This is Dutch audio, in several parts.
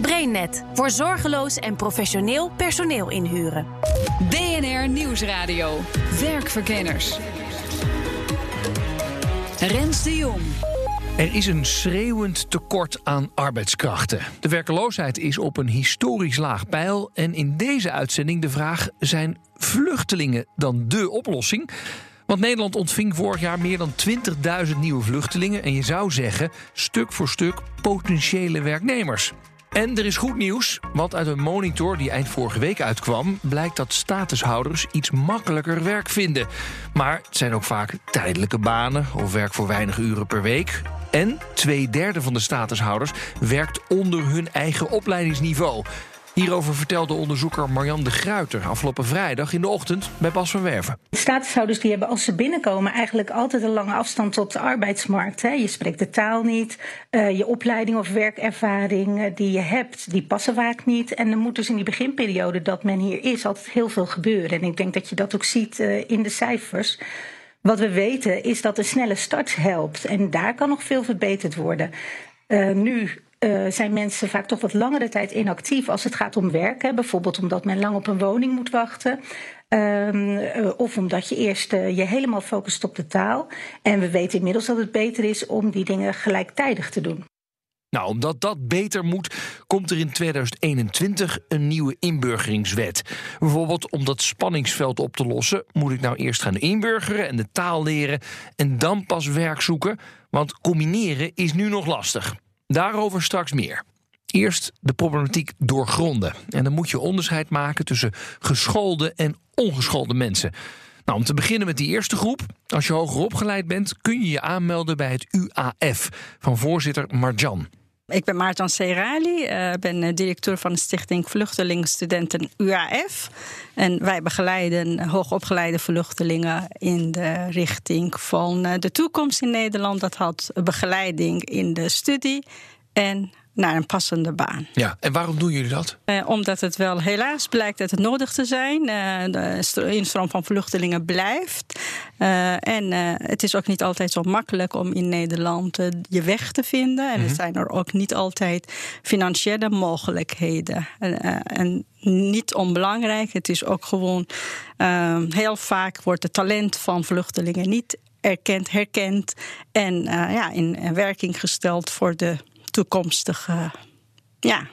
BrainNet voor zorgeloos en professioneel personeel inhuren. BNR Nieuwsradio. Werkverkenners. Rens de Jong. Er is een schreeuwend tekort aan arbeidskrachten. De werkeloosheid is op een historisch laag pijl. En in deze uitzending de vraag: zijn vluchtelingen dan dé oplossing? Want Nederland ontving vorig jaar meer dan 20.000 nieuwe vluchtelingen. En je zou zeggen, stuk voor stuk potentiële werknemers. En er is goed nieuws, want uit een monitor die eind vorige week uitkwam, blijkt dat statushouders iets makkelijker werk vinden. Maar het zijn ook vaak tijdelijke banen of werk voor weinig uren per week. En twee derde van de statushouders werkt onder hun eigen opleidingsniveau. Hierover vertelde onderzoeker Marjan de Gruiter afgelopen vrijdag in de ochtend bij Bas van Werven. Statushouders die hebben als ze binnenkomen eigenlijk altijd een lange afstand tot de arbeidsmarkt. Hè. Je spreekt de taal niet, uh, je opleiding of werkervaring uh, die je hebt, die passen vaak niet. En er moet dus in die beginperiode dat men hier is altijd heel veel gebeuren. En ik denk dat je dat ook ziet uh, in de cijfers. Wat we weten is dat een snelle start helpt. En daar kan nog veel verbeterd worden. Nu uh, zijn mensen vaak toch wat langere tijd inactief als het gaat om werken. Bijvoorbeeld omdat men lang op een woning moet wachten. Um, uh, of omdat je eerst uh, je helemaal focust op de taal. En we weten inmiddels dat het beter is om die dingen gelijktijdig te doen. Nou, omdat dat beter moet, komt er in 2021 een nieuwe inburgeringswet. Bijvoorbeeld om dat spanningsveld op te lossen, moet ik nou eerst gaan inburgeren en de taal leren en dan pas werk zoeken. Want combineren is nu nog lastig. Daarover straks meer. Eerst de problematiek doorgronden. En dan moet je onderscheid maken tussen geschoolde en ongeschoolde mensen. Nou, om te beginnen met die eerste groep. Als je hoger opgeleid bent, kun je je aanmelden bij het UAF van voorzitter Marjan. Ik ben Maarten Serali, uh, ben directeur van de Stichting Vluchtelingstudenten UAF. En wij begeleiden hoogopgeleide vluchtelingen in de richting van de toekomst in Nederland. Dat houdt begeleiding in de studie en naar een passende baan. Ja, en waarom doen jullie dat? Uh, omdat het wel helaas blijkt dat het nodig te zijn. Uh, de instroom van vluchtelingen blijft. Uh, en het is ook niet altijd zo makkelijk om in Nederland je weg te vinden. En mm-hmm. er zijn er ook niet altijd financiële mogelijkheden. en niet onbelangrijk, het is ook gewoon heel vaak wordt het talent van vluchtelingen niet erkend, herkend en ja, in werking gesteld voor de toekomstige ja,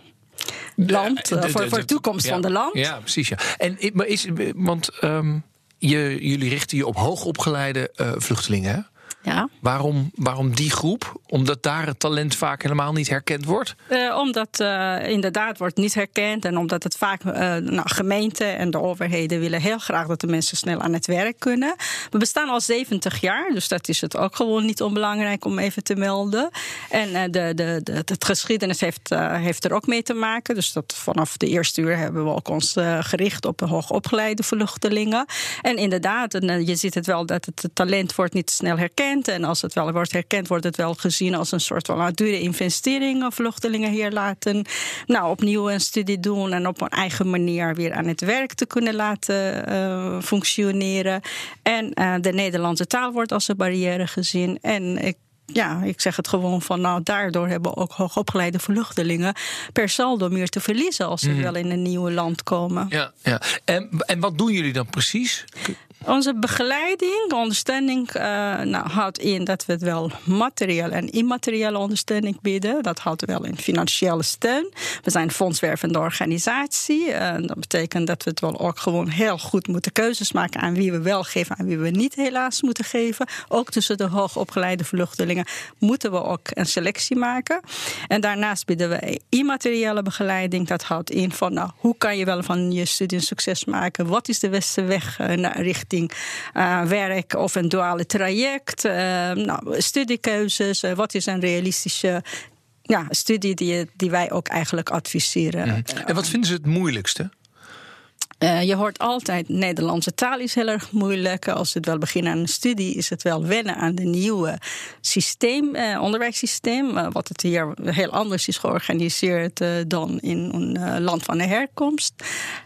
land, de, de, de, voor, voor de toekomst ja, van de land. Ja, precies. Ja. En maar is, want um, je, jullie richten je op hoogopgeleide uh, vluchtelingen. Ja. Waarom, waarom die groep? Omdat daar het talent vaak helemaal niet herkend wordt? Uh, omdat uh, inderdaad wordt niet herkend. En omdat het vaak uh, nou, gemeenten en de overheden willen heel graag dat de mensen snel aan het werk kunnen. We bestaan al 70 jaar, dus dat is het ook gewoon niet onbelangrijk om even te melden. En de, de, de, het geschiedenis heeft, heeft er ook mee te maken. Dus dat vanaf de eerste uur hebben we ook ons gericht op de hoogopgeleide vluchtelingen. En inderdaad, en, je ziet het wel dat het talent wordt niet snel herkend. En als het wel wordt herkend, wordt het wel gezien als een soort van dure investering. Of vluchtelingen hier laten nou, opnieuw een studie doen en op een eigen manier weer aan het werk te kunnen laten uh, functioneren. En uh, de Nederlandse taal wordt als een barrière gezien. En ik ja, ik zeg het gewoon van, nou, daardoor hebben ook hoogopgeleide vluchtelingen per saldo meer te verliezen als ze mm. wel in een nieuw land komen. Ja, ja. En, en wat doen jullie dan precies? Onze begeleiding, ondersteuning, uh, nou, houdt in dat we het wel materiële en immateriële ondersteuning bieden. Dat houdt wel in financiële steun. We zijn fondswervende organisatie. Uh, dat betekent dat we het wel ook gewoon heel goed moeten keuzes maken aan wie we wel geven en wie we niet helaas moeten geven. Ook tussen de hoogopgeleide vluchtelingen moeten we ook een selectie maken. En daarnaast bieden we immateriële begeleiding. Dat houdt in van nou, hoe kan je wel van je studie een succes maken? Wat is de beste weg uh, naar richting uh, werk of een duale traject, uh, nou, studiekeuzes, uh, wat is een realistische ja, studie die, die wij ook eigenlijk adviseren. Mm. En wat vinden ze het moeilijkste? Uh, je hoort altijd, Nederlandse taal is heel erg moeilijk. Als het wel beginnen aan een studie, is het wel wennen aan de nieuwe systeem, uh, onderwijssysteem. Uh, wat het hier heel anders is georganiseerd dan in een land van de herkomst.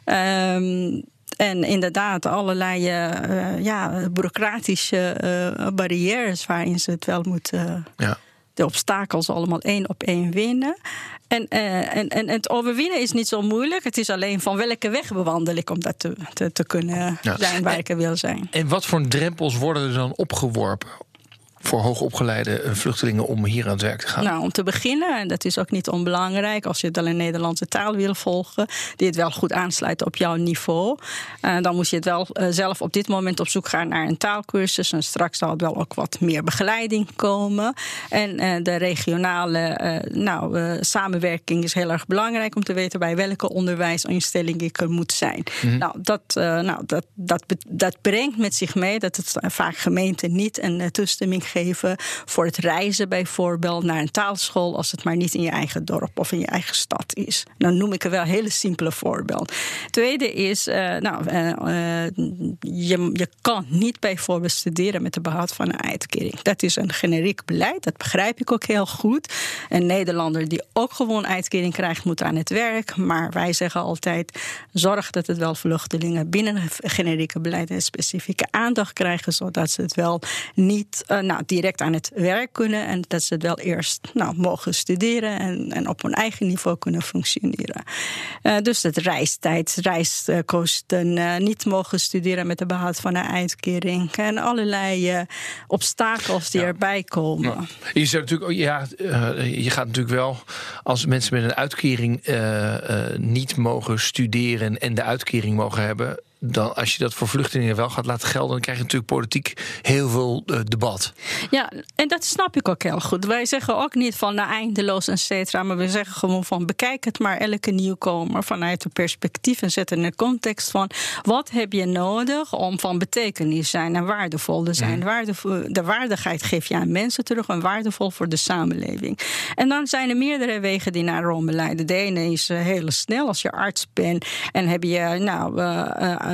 Um, en inderdaad, allerlei ja, bureaucratische barrières waarin ze het wel moeten. Ja. De obstakels allemaal één op één winnen. En, uh, en, en het overwinnen is niet zo moeilijk. Het is alleen van welke weg bewandel ik om dat te, te, te kunnen zijn waar ik wil zijn. En wat voor drempels worden er dan opgeworpen voor hoogopgeleide eh, vluchtelingen om hier aan het werk te gaan? Nou, om te beginnen, en dat is ook niet onbelangrijk, als je het in Nederlandse taal wil volgen, die het wel goed aansluit op jouw niveau, uh, dan moet je het wel uh, zelf op dit moment op zoek gaan naar een taalkursus. En straks zal het wel ook wat meer begeleiding komen. En uh, de regionale nou, samenwerking is heel erg belangrijk om te weten bij welke onderwijsinstelling ik er moet zijn. Mm -hmm. Nou, dat, nou dat, dat, dat brengt met zich mee dat het vaak gemeenten niet een toestemming geven voor het reizen bijvoorbeeld naar een taalschool als het maar niet in je eigen dorp of in je eigen stad is. Dan noem ik er wel een hele simpele voorbeeld. Tweede is, uh, nou, uh, uh, je, je kan niet bijvoorbeeld studeren met de behoud van een uitkering. Dat is een generiek beleid, dat begrijp ik ook heel goed. Een Nederlander die ook gewoon uitkering krijgt, moet aan het werk. Maar wij zeggen altijd, zorg dat het wel vluchtelingen binnen het generieke beleid een specifieke aandacht krijgen, zodat ze het wel niet, nou, direct aan het werk kunnen. En dat ze het wel eerst nou, mogen studeren en, en op hun eigen niveau kunnen functioneren. Uh, dus het reistijd, reiskosten, uh, niet mogen studeren met de behoud van een uitkering. En allerlei uh, obstakels die ja. erbij komen. Je, zegt natuurlijk, ja, je gaat natuurlijk wel, als mensen met een uitkering niet mogen studeren en de uitkering mogen hebben dan als je dat voor vluchtelingen wel gaat laten gelden, dan krijg je natuurlijk politiek heel veel uh, debat. Ja, en dat snap ik ook heel goed. Wij zeggen ook niet van nou, eindeloos et cetera, maar we zeggen gewoon van bekijk het maar elke nieuwkomer vanuit een perspectief en zet in de context van wat heb je nodig om van betekenis te zijn en waardevol te zijn. Mm. Waardevol, de waardigheid geef je aan mensen terug en waardevol voor de samenleving. En dan zijn er meerdere wegen die naar Rome leiden. De ene is uh, heel snel als je arts bent en heb je nou. Uh,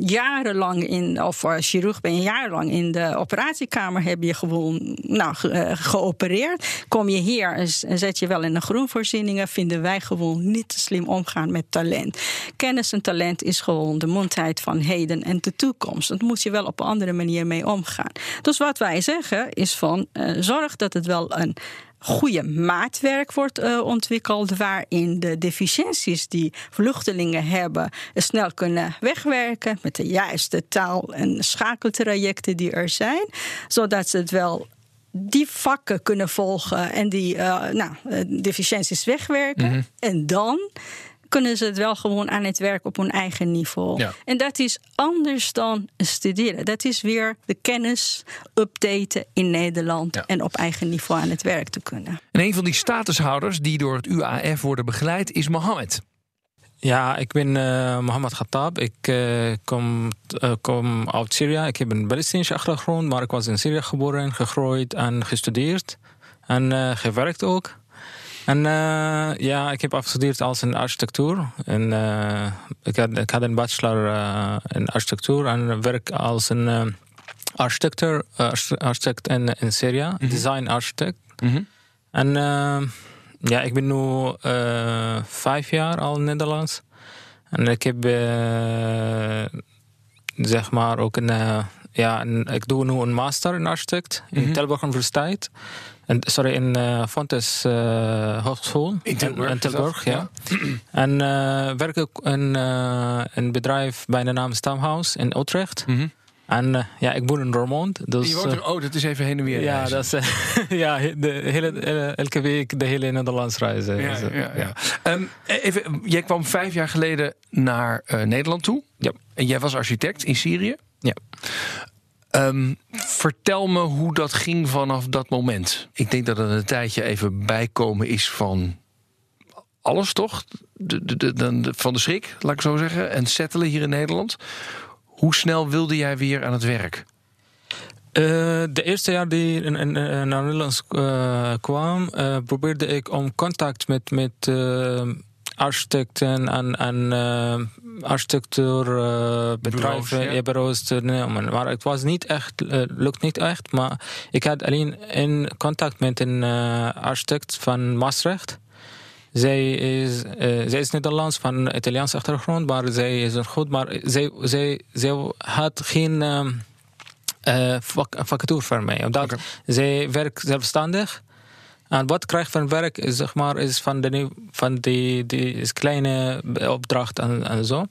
jarenlang in, of als chirurg ben je jarenlang in de operatiekamer, heb je gewoon nou, ge, uh, geopereerd. Kom je hier en zet je wel in de groenvoorzieningen, vinden wij gewoon niet te slim omgaan met talent. Kennis en talent is gewoon de mondheid van heden en de toekomst. Dat moet je wel op een andere manier mee omgaan. Dus wat wij zeggen is van zorg dat het wel een goede maatwerk wordt uh, ontwikkeld, waarin de deficienties die vluchtelingen hebben snel kunnen wegwerken met de juiste taal- en schakeltrajecten die er zijn, zodat ze het wel die vakken kunnen volgen en die uh, nou, deficienties wegwerken. Mm -hmm. En dan kunnen ze het wel gewoon aan het werk op hun eigen niveau. Ja. En dat is anders dan studeren. Dat is weer de kennis updaten in Nederland ja. en op eigen niveau aan het werk te kunnen. En een van die statushouders die door het UAF worden begeleid is Mohammed. Ja, ik ben uh, Mohammed Khattab. Ik uh, kom, uh, kom uit Syrië. Ik heb een Palestijnse achtergrond, maar ik was in Syrië geboren, gegroeid en gestudeerd. En gewerkt ook. En uh, ja, ik heb afgestudeerd als een architectuur. En, uh, ik, had, ik had een bachelor uh, in architectuur en werk als een architect, architect in, in Syrië, mm -hmm. design architect. Mm -hmm. En ja, ik ben nu vijf jaar al in Nederlands. En ik heb zeg maar ook een, ja, een, ik doe nu een master in architect in mm -hmm. Tilburg Universiteit. En, sorry, in uh, Fontes uh, Hogeschool. In Tilburg. In Tilburg, ja. en uh, werk ik in een bedrijf bij de naam Stamhouse in Utrecht. Mm -hmm. En ja, ik woon in Roermond. Dus, je woont er, oh, dat is even heen en weer Ja, dat is, ja de hele, elke week de hele Nederlands reizen. Ja, dus, ja, ja. Um, even, jij kwam vijf jaar geleden naar Nederland toe. Ja. En jij was architect in Syrië. Ja. Um, vertel me hoe dat ging vanaf dat moment. Ik denk dat het een tijdje even bijkomen is van alles, toch? De, de, de, van de schrik, laat ik zo zeggen. En settelen hier in Nederland. Hoe snel wilde jij weer aan het werk? Uh, de eerste jaar die in, in naar Nederland uh, kwam, probeerde ik om contact met, met architecten en, en uh, architectuurbedrijven, uh, ja. bureaus te nemen. Maar het was niet echt, uh, lukt niet echt. Maar ik had alleen in contact met een architect van Maastricht. Zij is, zij is Nederlands van Italiaanse achtergrond, maar zij is goed. Maar zij, zij, zij had geen vacature voor mij. Omdat okay. zij werkt zelfstandig. En wat krijgt van werk is, zeg maar, is van, de, van die, die is kleine opdracht en, en zo.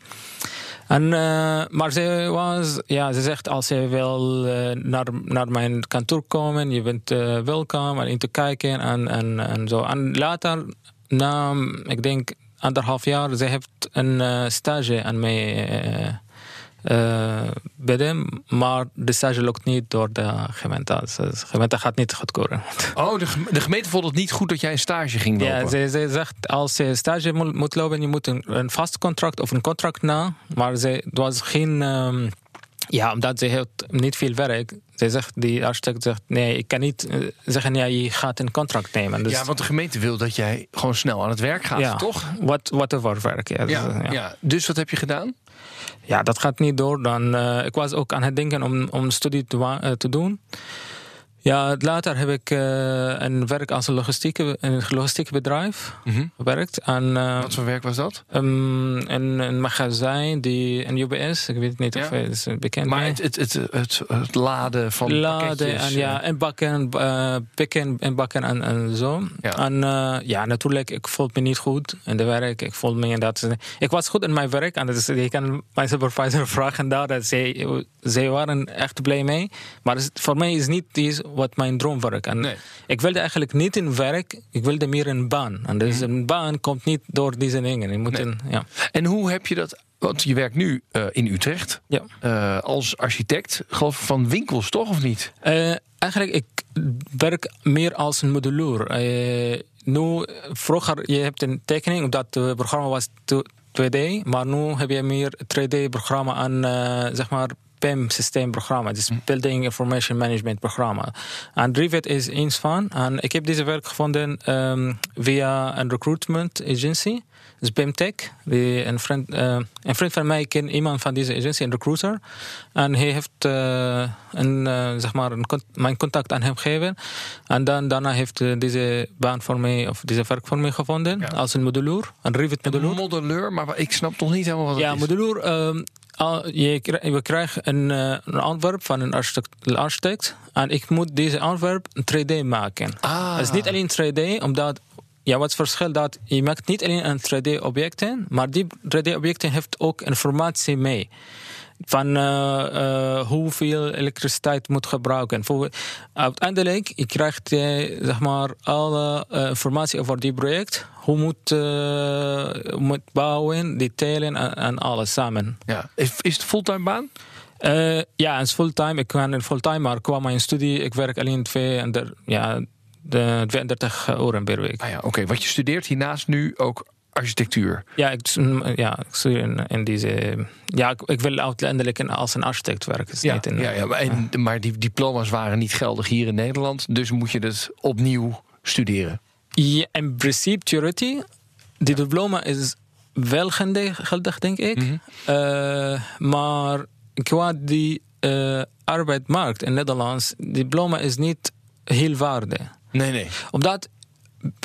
En, uh, maar ze was, ja, ze zegt als je wil uh, naar, naar mijn kantoor komen, je bent uh, welkom en in te kijken en, en, en zo. En later, na, ik denk anderhalf jaar, ze heeft een stage aan mij bidden, maar de stage lukt niet door de gemeente. Dus de gemeente gaat niet goedkeuren. Oh, de, de, gemeente vond het niet goed dat jij een stage ging lopen? Ja, ze, ze zegt als je stage moet, moet lopen, je moet een, een, vast contract of een contract na. Maar ze, het was geen... Um, ja, omdat ze heeft niet veel werk. Ze zegt, die architect zegt, nee, ik kan niet uh, zeggen, ja, je gaat een contract nemen. Dus, ja, want de gemeente wil dat jij gewoon snel aan het werk gaat, ja, toch? Wat, whatever werk, ja. Ja, dus, ja. ja. Dus wat heb je gedaan? Ja, dat gaat niet door. Dan, uh, ik was ook aan het denken om, om studie te, uh, te doen. Ja, later heb ik uh, een werk als een logistieke, een logistiek bedrijf -hmm. gewerkt. En, uh, Wat voor werk was dat? Um, een, een magazijn, die, een UBS, ik weet niet ja. of het is bekend Maar het, het, het, laden van Laden en, ja, en bakken, uh, pikken en bakken en, en zo. Ja. En ja, natuurlijk, ik voelde me niet goed in de werk. Ik voelde me in dat... Ik was goed in mijn werk en dus, je kan mijn supervisor vragen daar. Dat ze, ze waren echt blij mee. Maar voor mij is niet die wat mijn droomwerk. En nee. ik wilde eigenlijk niet in werk, ik wilde meer een baan. En dus een baan komt niet door deze dingen. Je moet nee. in, ja. En hoe heb je dat? Want je werkt nu uh, in Utrecht ja. uh, als architect, geloof ik, van winkels, toch of niet? Uh, eigenlijk, ik werk meer als een modulair. nu, vroeger, je hebt een tekening, omdat het programma was 2D, maar nu heb je meer 3D-programma aan, zeg maar, PIM-systeemprogramma. Dus Building Information Management programma. En Revit is eens van. En ik heb deze werk gevonden um, via een recruitment agency. Dus BIMTech. Een, vriend, uh, een vriend van mij kent iemand van deze agency, een recruiter. En hij heeft uh, een, uh, zeg maar een, mijn contact aan hem gegeven. En dan, daarna heeft hij deze baan voor mij, of deze werk voor mij gevonden. Ja. Als een modulair, een Revit modulair. Een maar ik snap toch niet helemaal wat ja, het is. Ja. Um, je, we krijgen een, een ontwerp van een architect, architect, en ik moet deze ontwerp 3D maken. Ah. Het is niet alleen 3D, omdat ja, wat het verschil dat je maakt niet alleen een 3D-objecten, maar die 3D-objecten heeft ook informatie mee. Van uh, uh, hoeveel elektriciteit moet gebruiken. Voor, uiteindelijk je krijgt je zeg maar, alle uh, informatie over die project. Hoe moet, moet bouwen, detailen en, en alles samen. Ja. Is, is het fulltime baan? Ja, het is fulltime. Ik kan in fulltime, maar qua mijn studie, ik werk alleen twee en der, ja, de 32 uur per week. Ah ja, Oké, okay. wat je studeert hiernaast nu ook architectuur? Ja, ik, ja, ik studeer in, in deze. Ja, ik, ik, wil uiteindelijk als een architect werken. Ja, niet in, ja, ja, maar, en, maar die diploma's waren niet geldig hier in Nederland, dus moet je het opnieuw studeren. Ja, in principe, theorie, die diploma is wel geldig, denk ik. Mhm. Mm -hmm. uh, maar qua die uh, arbeidsmarkt in Nederland, diploma is niet heel waarde. Nee, nee. Omdat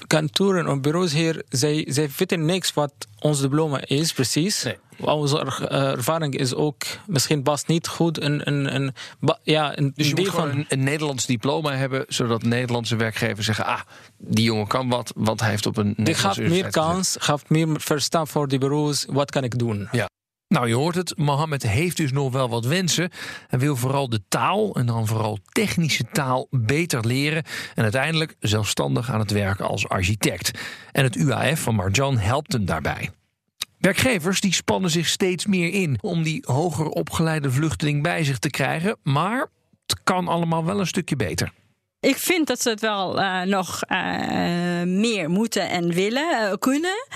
kantoren en bureaus hier, zij, zij weten niks wat ons diploma is, precies. Nee. Onze ervaring is ook misschien past niet goed een, een, een, ja, een dus je moet van een, een, Nederlands diploma hebben, zodat Nederlandse werkgevers zeggen: ah, die jongen kan wat, want hij heeft op een. Die gaat meer kans, gaat meer verstaan voor die bureaus. Wat kan ik doen? Ja. Nou, je hoort het. Mohammed heeft dus nog wel wat wensen. Hij wil vooral de taal, en dan vooral technische taal, beter leren. En uiteindelijk zelfstandig aan het werken als architect. En het UAF van Marjan helpt hem daarbij. Werkgevers die spannen zich steeds meer in om die hoger opgeleide vluchteling bij zich te krijgen. Maar het kan allemaal wel een stukje beter. Ik vind dat ze het wel uh, nog uh, meer moeten en willen uh, kunnen.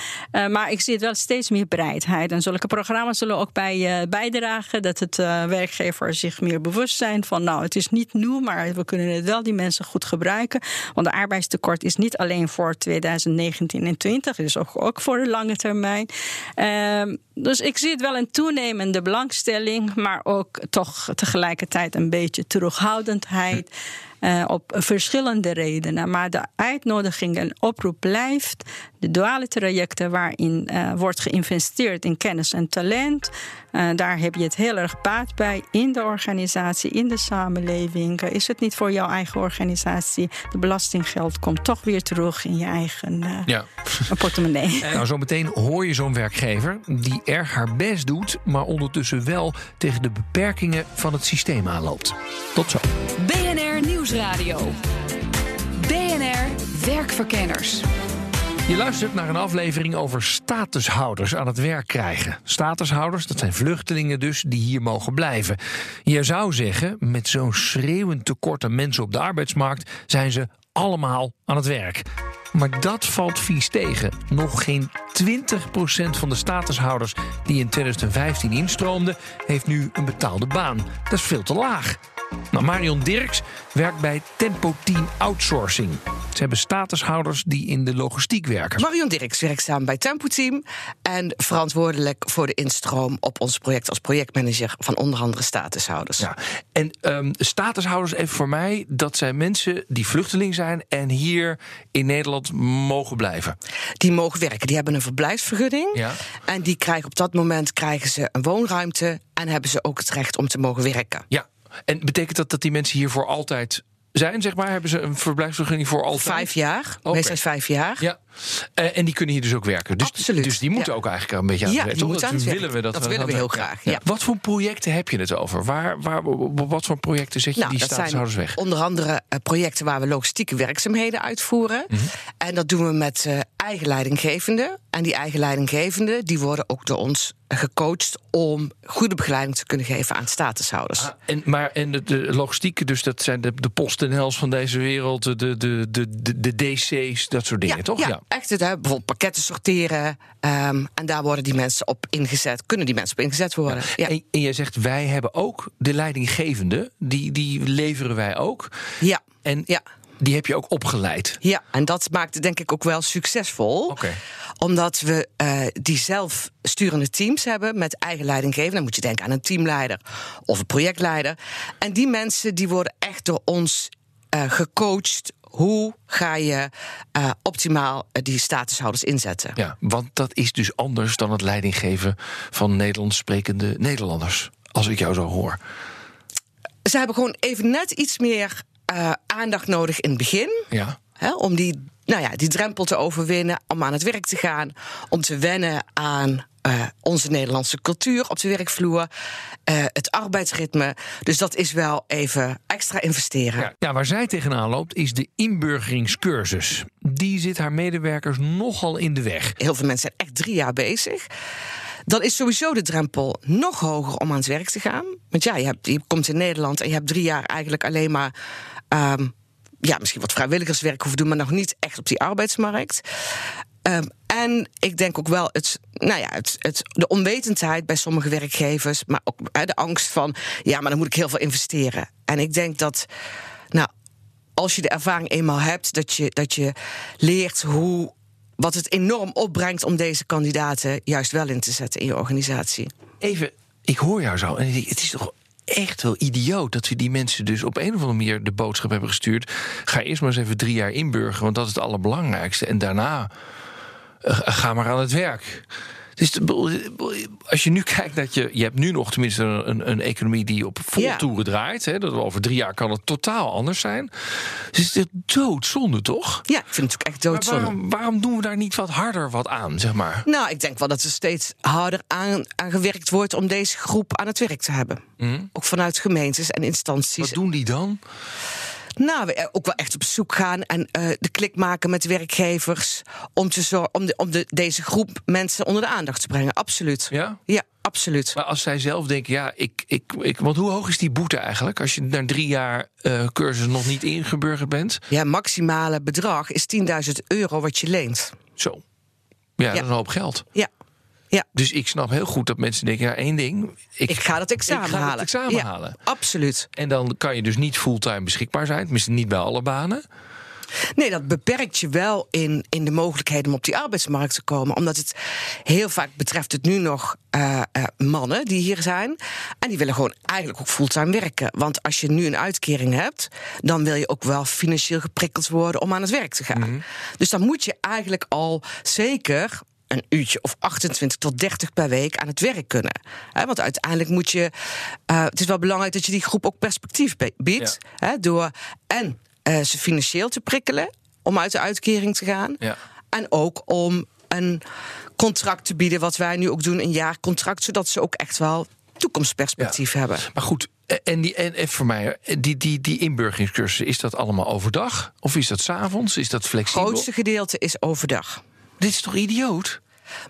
maar ik zie het wel steeds meer bereidheid. En zulke programma's zullen ook bij bijdragen dat het werkgever zich meer bewust zijn van nou, het is niet nieuw, maar we kunnen het wel die mensen goed gebruiken. Want de arbeidstekort is niet alleen voor 2019 en 20, het is ook, ook voor de lange termijn. Ehm, dus ik zie het wel een toenemende belangstelling, maar ook toch tegelijkertijd een beetje terughoudendheid. Uh, op verschillende redenen. Maar de uitnodiging en oproep blijft. De duale trajecten waarin uh, wordt geïnvesteerd in kennis en talent. Uh, daar heb je het heel erg baat bij in de organisatie, in de samenleving. is het niet voor jouw eigen organisatie? De belastinggeld komt toch weer terug in je eigen ja. portemonnee. Nou, zometeen hoor je zo'n werkgever die erg haar best doet, maar ondertussen wel tegen de beperkingen van het systeem aanloopt. Tot zo. BNR Nieuwsradio. BNR Werkverkenners. Je luistert naar een aflevering over statushouders aan het werk krijgen. Statushouders, dat zijn vluchtelingen dus, die hier mogen blijven. Je zou zeggen, met zo'n schreeuwend tekort aan mensen op de arbeidsmarkt zijn ze allemaal aan het werk. Maar dat valt vies tegen. Nog geen 20% van de statushouders die in 2015 instroomden, heeft nu een betaalde baan. Dat is veel te laag. Nou, Marion Dirks werkt bij Tempo Team Outsourcing. Ze hebben statushouders die in de logistiek werken. Marion Dirks werkt samen bij Tempo Team en verantwoordelijk voor de instroom op ons project als projectmanager van onder andere statushouders. Ja, en um, statushouders, even voor mij, dat zijn mensen die vluchteling zijn en hier in Nederland mogen blijven. Die mogen werken, die hebben een verblijfsvergunning ja. en die krijgen op dat moment krijgen ze een woonruimte en hebben ze ook het recht om te mogen werken. Ja, en betekent dat dat die mensen hier voor altijd zijn, zeg maar? Hebben ze een verblijfsvergunning voor altijd? Vijf jaar. Okay. Meestal vijf jaar. Ja. Uh, en die kunnen hier dus ook werken. Dus, Absoluut. Dus die moeten ook eigenlijk een beetje aan ja, het werk. Dat willen we dat. Dat willen we heel graag. Ja. Wat voor projecten heb je het over? Waar, waar, wat voor projecten zet je nou, die statushouders weg? Onder andere uh, projecten waar we logistieke werkzaamheden uitvoeren. Mm -hmm. En dat doen we met uh, eigen leidinggevenden. En die eigen leidinggevenden die worden ook door ons gecoacht om goede begeleiding te kunnen geven aan statushouders. Ah, en, maar en de, de logistieke, dus dat zijn de, de PostNL's van deze wereld, de, de, de, de, de DC's, dat soort dingen, ja, toch? Ja, ja. Echt. Het, hè, bijvoorbeeld pakketten sorteren. Um, en daar worden die mensen op ingezet, kunnen die mensen op ingezet worden. Ja. En, en jij zegt, wij hebben ook de leidinggevende, die, die leveren wij ook. Ja. En ja die heb je ook opgeleid. Ja, en dat maakt het denk ik ook wel succesvol. Okay. Omdat we uh, die zelfsturende teams hebben met eigen leidinggevende. Dan moet je denken aan een teamleider of een projectleider. En die mensen die worden echt door ons uh, gecoacht. Hoe ga je uh, optimaal die statushouders inzetten? Ja, want dat is dus anders dan het leidinggeven van Nederlands sprekende Nederlanders. Als ik jou zo hoor. Ze hebben gewoon even net iets meer uh, aandacht nodig in het begin. Ja. Hè, om die, nou ja, die drempel te overwinnen, om aan het werk te gaan, om te wennen aan uh, onze Nederlandse cultuur op de werkvloer, uh, het arbeidsritme. Dus dat is wel even extra investeren. Ja, ja, waar zij tegenaan loopt is de inburgeringscursus. Die zit haar medewerkers nogal in de weg. Heel veel mensen zijn echt drie jaar bezig dan is sowieso de drempel nog hoger om aan het werk te gaan. Want ja, je, hebt, je komt in Nederland en je hebt drie jaar eigenlijk alleen maar. Um, ja, misschien wat vrijwilligerswerk hoeven doen, maar nog niet echt op die arbeidsmarkt. Um, en ik denk ook wel het, nou ja, het, het, de onwetendheid bij sommige werkgevers, maar ook de angst van, ja, maar dan moet ik heel veel investeren. En ik denk dat, nou, als je de ervaring eenmaal hebt, dat je, dat je leert hoe wat het enorm opbrengt om deze kandidaten juist wel in te zetten in je organisatie. Even, ik hoor jou zo en het is toch echt wel idioot dat we die mensen dus op een of andere manier de boodschap hebben gestuurd. Ga eerst maar eens even drie jaar inburgeren, want dat is het allerbelangrijkste. En daarna uh, ga maar aan het werk. Dus als je nu kijkt dat je. Je hebt nu nog tenminste een, een economie die op volle ja. toeren draait. Hè, dat over drie jaar kan het totaal anders zijn. Dus het is doodzonde, toch? Ja, ik vind het ook echt doodzonde. Waarom, waarom, doen we daar niet wat harder wat aan, zeg maar? Nou, ik denk wel dat er steeds harder aan, aan gewerkt wordt om deze groep aan het werk te hebben. Mm. Ook vanuit gemeentes en instanties. Wat doen die dan? Nou, we ook wel echt op zoek gaan en uh, de klik maken met werkgevers. Om, te zorgen, om, de, om de, deze groep mensen onder de aandacht te brengen. Absoluut. Ja? Ja, absoluut. Maar als zij zelf denken, ja, ik, ik, ik. Want hoe hoog is die boete eigenlijk? Als je na drie jaar uh, cursus nog niet ingeburgerd bent? Ja, maximale bedrag is 10.000 euro wat je leent. Zo. Ja, dat is een hoop geld. Ja. Ja. Dus ik snap heel goed dat mensen denken: ja, één ding. Ik, ik ga dat examen ik ga halen. Het examen ja, halen. Absoluut. En dan kan je dus niet fulltime beschikbaar zijn, tenminste niet bij alle banen. Nee, dat beperkt je wel in, in de mogelijkheden om op die arbeidsmarkt te komen. Omdat het heel vaak betreft het nu nog uh, uh, mannen die hier zijn. En die willen gewoon eigenlijk ook fulltime werken. Want als je nu een uitkering hebt, dan wil je ook wel financieel geprikkeld worden om aan het werk te gaan. Mm -hmm. Dus dan moet je eigenlijk al zeker een uurtje of 28 tot 30 per week aan het werk kunnen. He, want uiteindelijk moet je. Uh, het is wel belangrijk dat je die groep ook perspectief biedt. Ja. He, door en uh, ze financieel te prikkelen om uit de uitkering te gaan. Ja. En ook om een contract te bieden, wat wij nu ook doen, een jaarcontract, zodat ze ook echt wel toekomstperspectief ja. hebben. Maar goed, en, die, en, en voor mij, die, die, die inburgeringscursussen, is dat allemaal overdag? Of is dat s'avonds? Is dat flexibel? Het grootste gedeelte is overdag. Dit is toch idioot?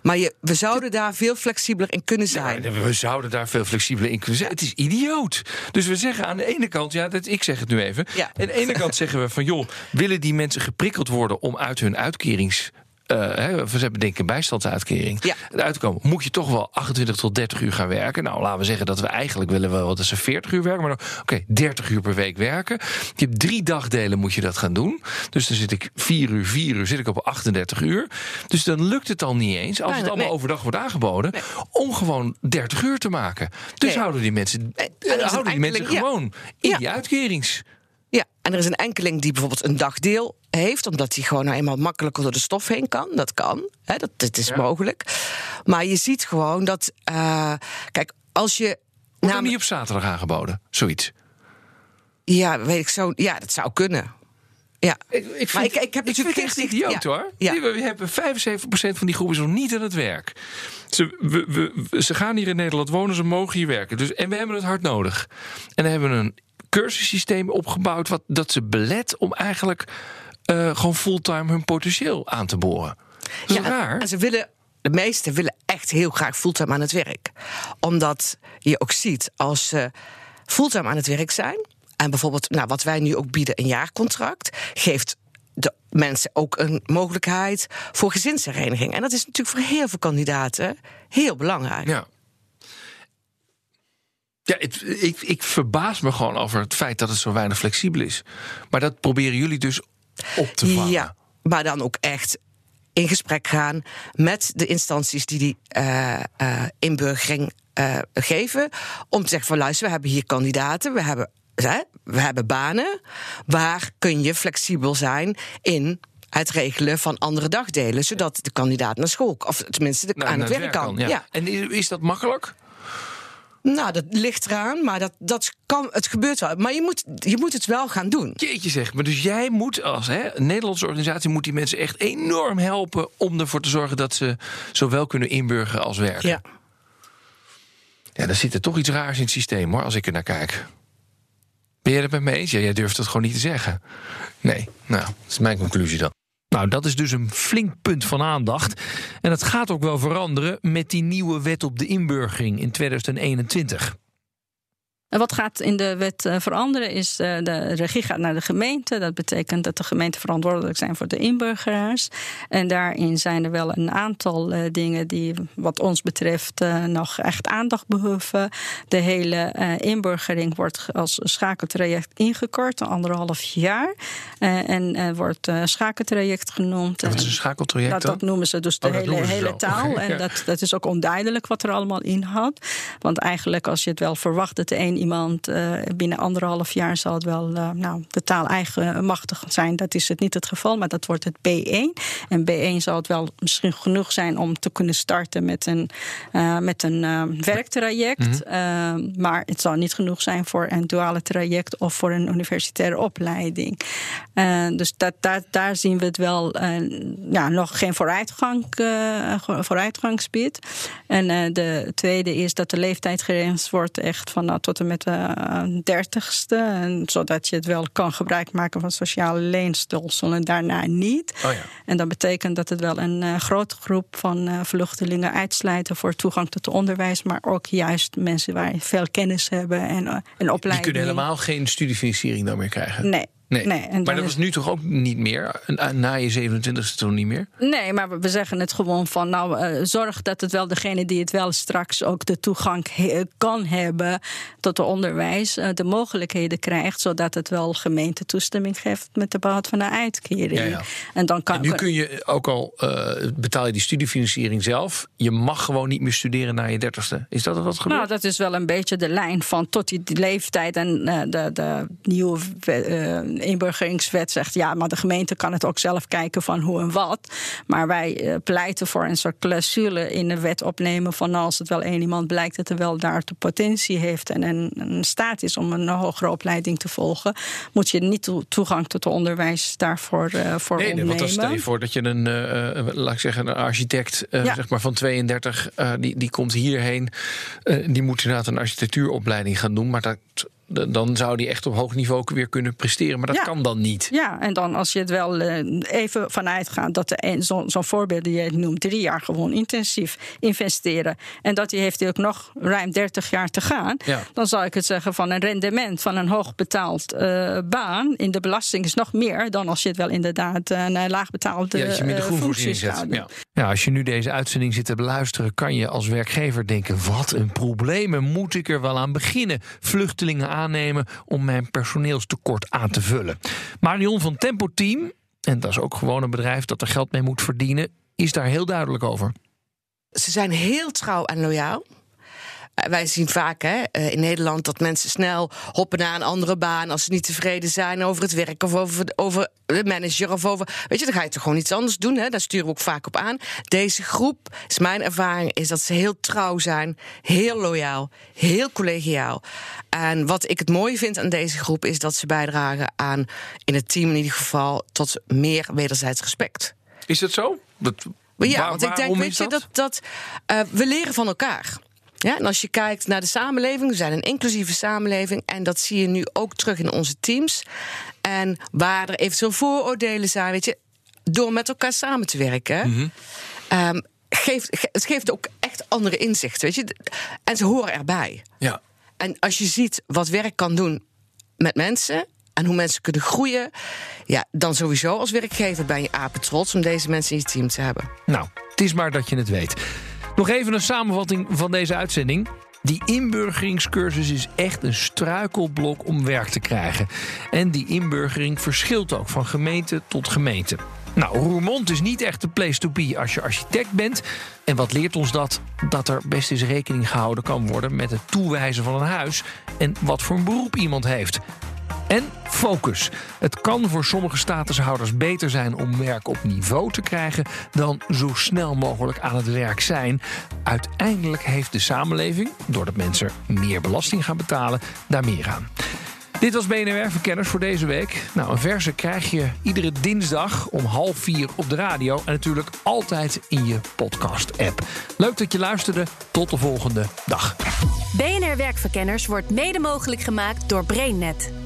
Maar je, we zouden daar veel flexibeler in kunnen zijn. Nee, we zouden daar veel flexibeler in kunnen zijn. Het is idioot. Dus we zeggen aan de ene kant, ja, dat, ik zeg het nu even. Ja. Aan de ene kant zeggen we van, joh, willen die mensen geprikkeld worden om uit hun uitkerings uh, hè, we hebben denk ik een bijstandsuitkering. Ja. Uitkomen moet je toch wel 28 tot 30 uur gaan werken. Nou, laten we zeggen dat we eigenlijk willen wel dat ze 40 uur werken. Maar oké, okay, 30 uur per week werken. Je hebt drie dagdelen moet je dat gaan doen. Dus dan zit ik 4 uur, 4 uur, zit ik op 38 uur. Dus dan lukt het al niet eens, als nee, het allemaal nee. overdag wordt aangeboden, Nee. om gewoon 30 uur te maken. Dus Nee. houden die mensen, is houden die mensen ja. gewoon in Ja. die uitkerings. Ja, en er is een enkeling die bijvoorbeeld een dagdeel heeft, omdat hij gewoon nou eenmaal makkelijker door de stof heen kan. Dat kan, hè, dat, dat is Ja. mogelijk. Maar je ziet gewoon dat, eh, kijk, als je. Wordt namelijk- niet op zaterdag aangeboden? Zoiets. Ja, weet ik zo. Ja, dat zou kunnen. Ja. Ik, ik, Maar vind, ik- ik heb natuurlijk vind het echt idioot ja. hoor. Ja. We hebben 75% van die groepen is nog niet aan het werk. Ze, we, we- ze gaan hier in Nederland wonen, ze mogen hier werken. Dus, en we hebben het hard nodig. En dan hebben we een cursussysteem opgebouwd... Wat, dat ze belet om eigenlijk eh, gewoon fulltime hun potentieel aan te boren. Dat is Ja, raar. En ze willen, de meesten willen echt heel graag fulltime aan het werk. Omdat je ook ziet, als ze fulltime aan het werk zijn... en bijvoorbeeld, nou, wat wij nu ook bieden, een jaarcontract... geeft de mensen ook een mogelijkheid voor gezinshereniging. En dat is natuurlijk voor heel veel kandidaten heel belangrijk. Ja. Ja, het- ik, ik verbaas me gewoon over het feit dat het zo weinig flexibel is. Maar dat proberen jullie dus op te vangen. Ja, maar dan ook echt in gesprek gaan met de instanties die die eh, eh, inburgering eh, geven. Om te zeggen van luister, we hebben hier kandidaten, we hebben, hè, we hebben banen. Waar kun je flexibel zijn in het regelen van andere dagdelen, zodat de kandidaat naar school, of tenminste de, Nou, aan het werk kan. ja. Ja. En is, is dat makkelijk? Nou, dat ligt eraan, maar dat, dat kan, het gebeurt wel. Maar je moet, je moet het wel gaan doen. Jeetje zeg, maar dus jij moet als hè, een Nederlandse organisatie... moet die mensen echt enorm helpen om ervoor te zorgen... dat ze zowel kunnen inburgeren als werken. Ja. Ja, dan zit er toch iets raars in het systeem, hoor, als ik er naar kijk. Ben jij het met me eens? Ja, jij durft het gewoon niet te zeggen. Nee, nou, dat is mijn conclusie dan. Nou, dat is dus een flink punt van aandacht. En dat gaat ook wel veranderen met die nieuwe wet op de inburgering in 2021. En wat gaat in de wet eh, veranderen is eh, de regie gaat naar de gemeente. Dat betekent dat de gemeenten verantwoordelijk zijn voor de inburgeraars. En daarin zijn er wel een aantal eh, dingen die wat ons betreft nog echt aandacht behoeven. De hele inburgering wordt als schakeltraject ingekort, anderhalf jaar. En wordt schakeltraject genoemd. En wat is een schakeltraject dat, dat noemen ze dus de Oh, dat hele, hele taal. En ja. dat, dat is ook onduidelijk wat er allemaal in had. Want eigenlijk, als je het wel verwacht dat de een iemand eh, binnen anderhalf jaar zal het wel eh, nou, de taal eigenmachtig zijn. Dat is het niet het geval, maar dat wordt het B1. En B1 zal het wel misschien genoeg zijn om te kunnen starten met een, eh, met een werktraject. Eh, maar het zal niet genoeg zijn voor een duale traject of voor een universitaire opleiding. Dus dat, daar, daar zien we het wel ja, nog geen vooruitgang, vooruitgangsgebied. En de tweede is dat de leeftijdsgrens wordt echt van nou, tot en met de dertigste. En zodat je het wel kan gebruik maken van sociale leenstelsel en daarna niet. Oh ja. En dat betekent dat het wel een uh, grote groep van uh, vluchtelingen uitsluiten voor toegang tot onderwijs, maar ook juist mensen waar veel kennis hebben en, uh, en opleiding. Die kunnen helemaal geen studiefinanciering dan meer krijgen. Nee. Nee. nee maar dat was nu toch ook niet meer? Na je 27e toch niet meer? Nee, maar we zeggen het gewoon van... nou, uh, zorg dat het wel degene die het wel straks ook de toegang kan hebben... tot het onderwijs, uh, de mogelijkheden krijgt... zodat het wel gemeente toestemming geeft met de behoud van de uitkering. Ja, ja. En, dan kan, en nu kun je ook al uh, betaal je die studiefinanciering zelf... je mag gewoon niet meer studeren na je dertigste. Is dat wat gebeurt? Nou, dat is wel een beetje de lijn van tot die, die leeftijd... en de, de nieuwe inburgeringswet zegt ja, maar de gemeente kan het ook zelf kijken van hoe en wat. Maar wij uh, pleiten voor een soort clausule in de wet opnemen van als het wel één iemand blijkt dat er wel daar de potentie heeft en een, een staat is om een hogere opleiding te volgen, moet je niet to toegang tot onderwijs daarvoor uh, voor nee. Nee, want dan stel je voor dat je een, uh, laat ik zeggen, een architect ja. zeg maar van 32, die, die komt hierheen, die moet inderdaad een architectuuropleiding gaan doen, maar dat dan zou die echt op hoog niveau weer kunnen presteren. Maar dat ja. kan dan niet. Ja, en dan als je het wel uh, even vanuit gaat dat zo'n zo voorbeeld die je noemt, drie jaar gewoon intensief investeren. En dat die heeft ook nog ruim 30 jaar te gaan. Ja. Dan zou ik het zeggen van een rendement van een hoogbetaald uh, baan in de belasting is nog meer dan als je het wel inderdaad een laagbetaalde ja, uh, functie zet. Ja. ja, als je nu deze uitzending zit te beluisteren, kan je als werkgever denken: wat een probleem, moet ik er wel aan beginnen? Vluchtelingen aannemen om mijn personeelstekort aan te vullen. Marion van Tempo Team, en dat is ook gewoon een bedrijf dat er geld mee moet verdienen, is daar heel duidelijk over. Ze zijn heel trouw en loyaal. Wij zien vaak hè, in Nederland dat mensen snel hoppen naar een andere baan als ze niet tevreden zijn over het werk of over, over de manager of over. Weet je, dan ga je toch gewoon iets anders doen. Hè? Daar sturen we ook vaak op aan. Deze groep, is mijn ervaring, is dat ze heel trouw zijn, heel loyaal, heel collegiaal. En wat ik het mooie vind aan deze groep is dat ze bijdragen aan, in het team in ieder geval, tot meer wederzijds respect. Is dat zo? Dat, ja, waar, want ik denk, weet je, dat, dat uh, we leren van elkaar. Ja, en als je kijkt naar de samenleving, we zijn een inclusieve samenleving. En dat zie je nu ook terug in onze teams. En waar er eventueel vooroordelen zijn, weet je, door met elkaar samen te werken. Mm -hmm. um, geeft, het geeft ook echt andere inzichten, weet je. En ze horen erbij. Ja. En als je ziet wat werk kan doen met mensen en hoe mensen kunnen groeien, ja, dan sowieso als werkgever ben je apen trots om deze mensen in je team te hebben. Nou, het is maar dat je het weet. Nog even een samenvatting van deze uitzending. Die inburgeringscursus is echt een struikelblok om werk te krijgen. En die inburgering verschilt ook van gemeente tot gemeente. Nou, Roermond is niet echt de place to be als je architect bent. En wat leert ons dat? Dat er best eens rekening gehouden kan worden met het toewijzen van een huis en wat voor een beroep iemand heeft. En focus. Het kan voor sommige statushouders beter zijn om werk op niveau te krijgen dan zo snel mogelijk aan het werk zijn. Uiteindelijk heeft de samenleving, doordat mensen meer belasting gaan betalen, daar meer aan. Dit was BNR Verkenners voor deze week. Nou, een verse krijg je iedere dinsdag om half vier op de radio. En natuurlijk altijd in je podcast-app. Leuk dat je luisterde. Tot de volgende dag. BNR Werkverkenners wordt mede mogelijk gemaakt door BrainNet.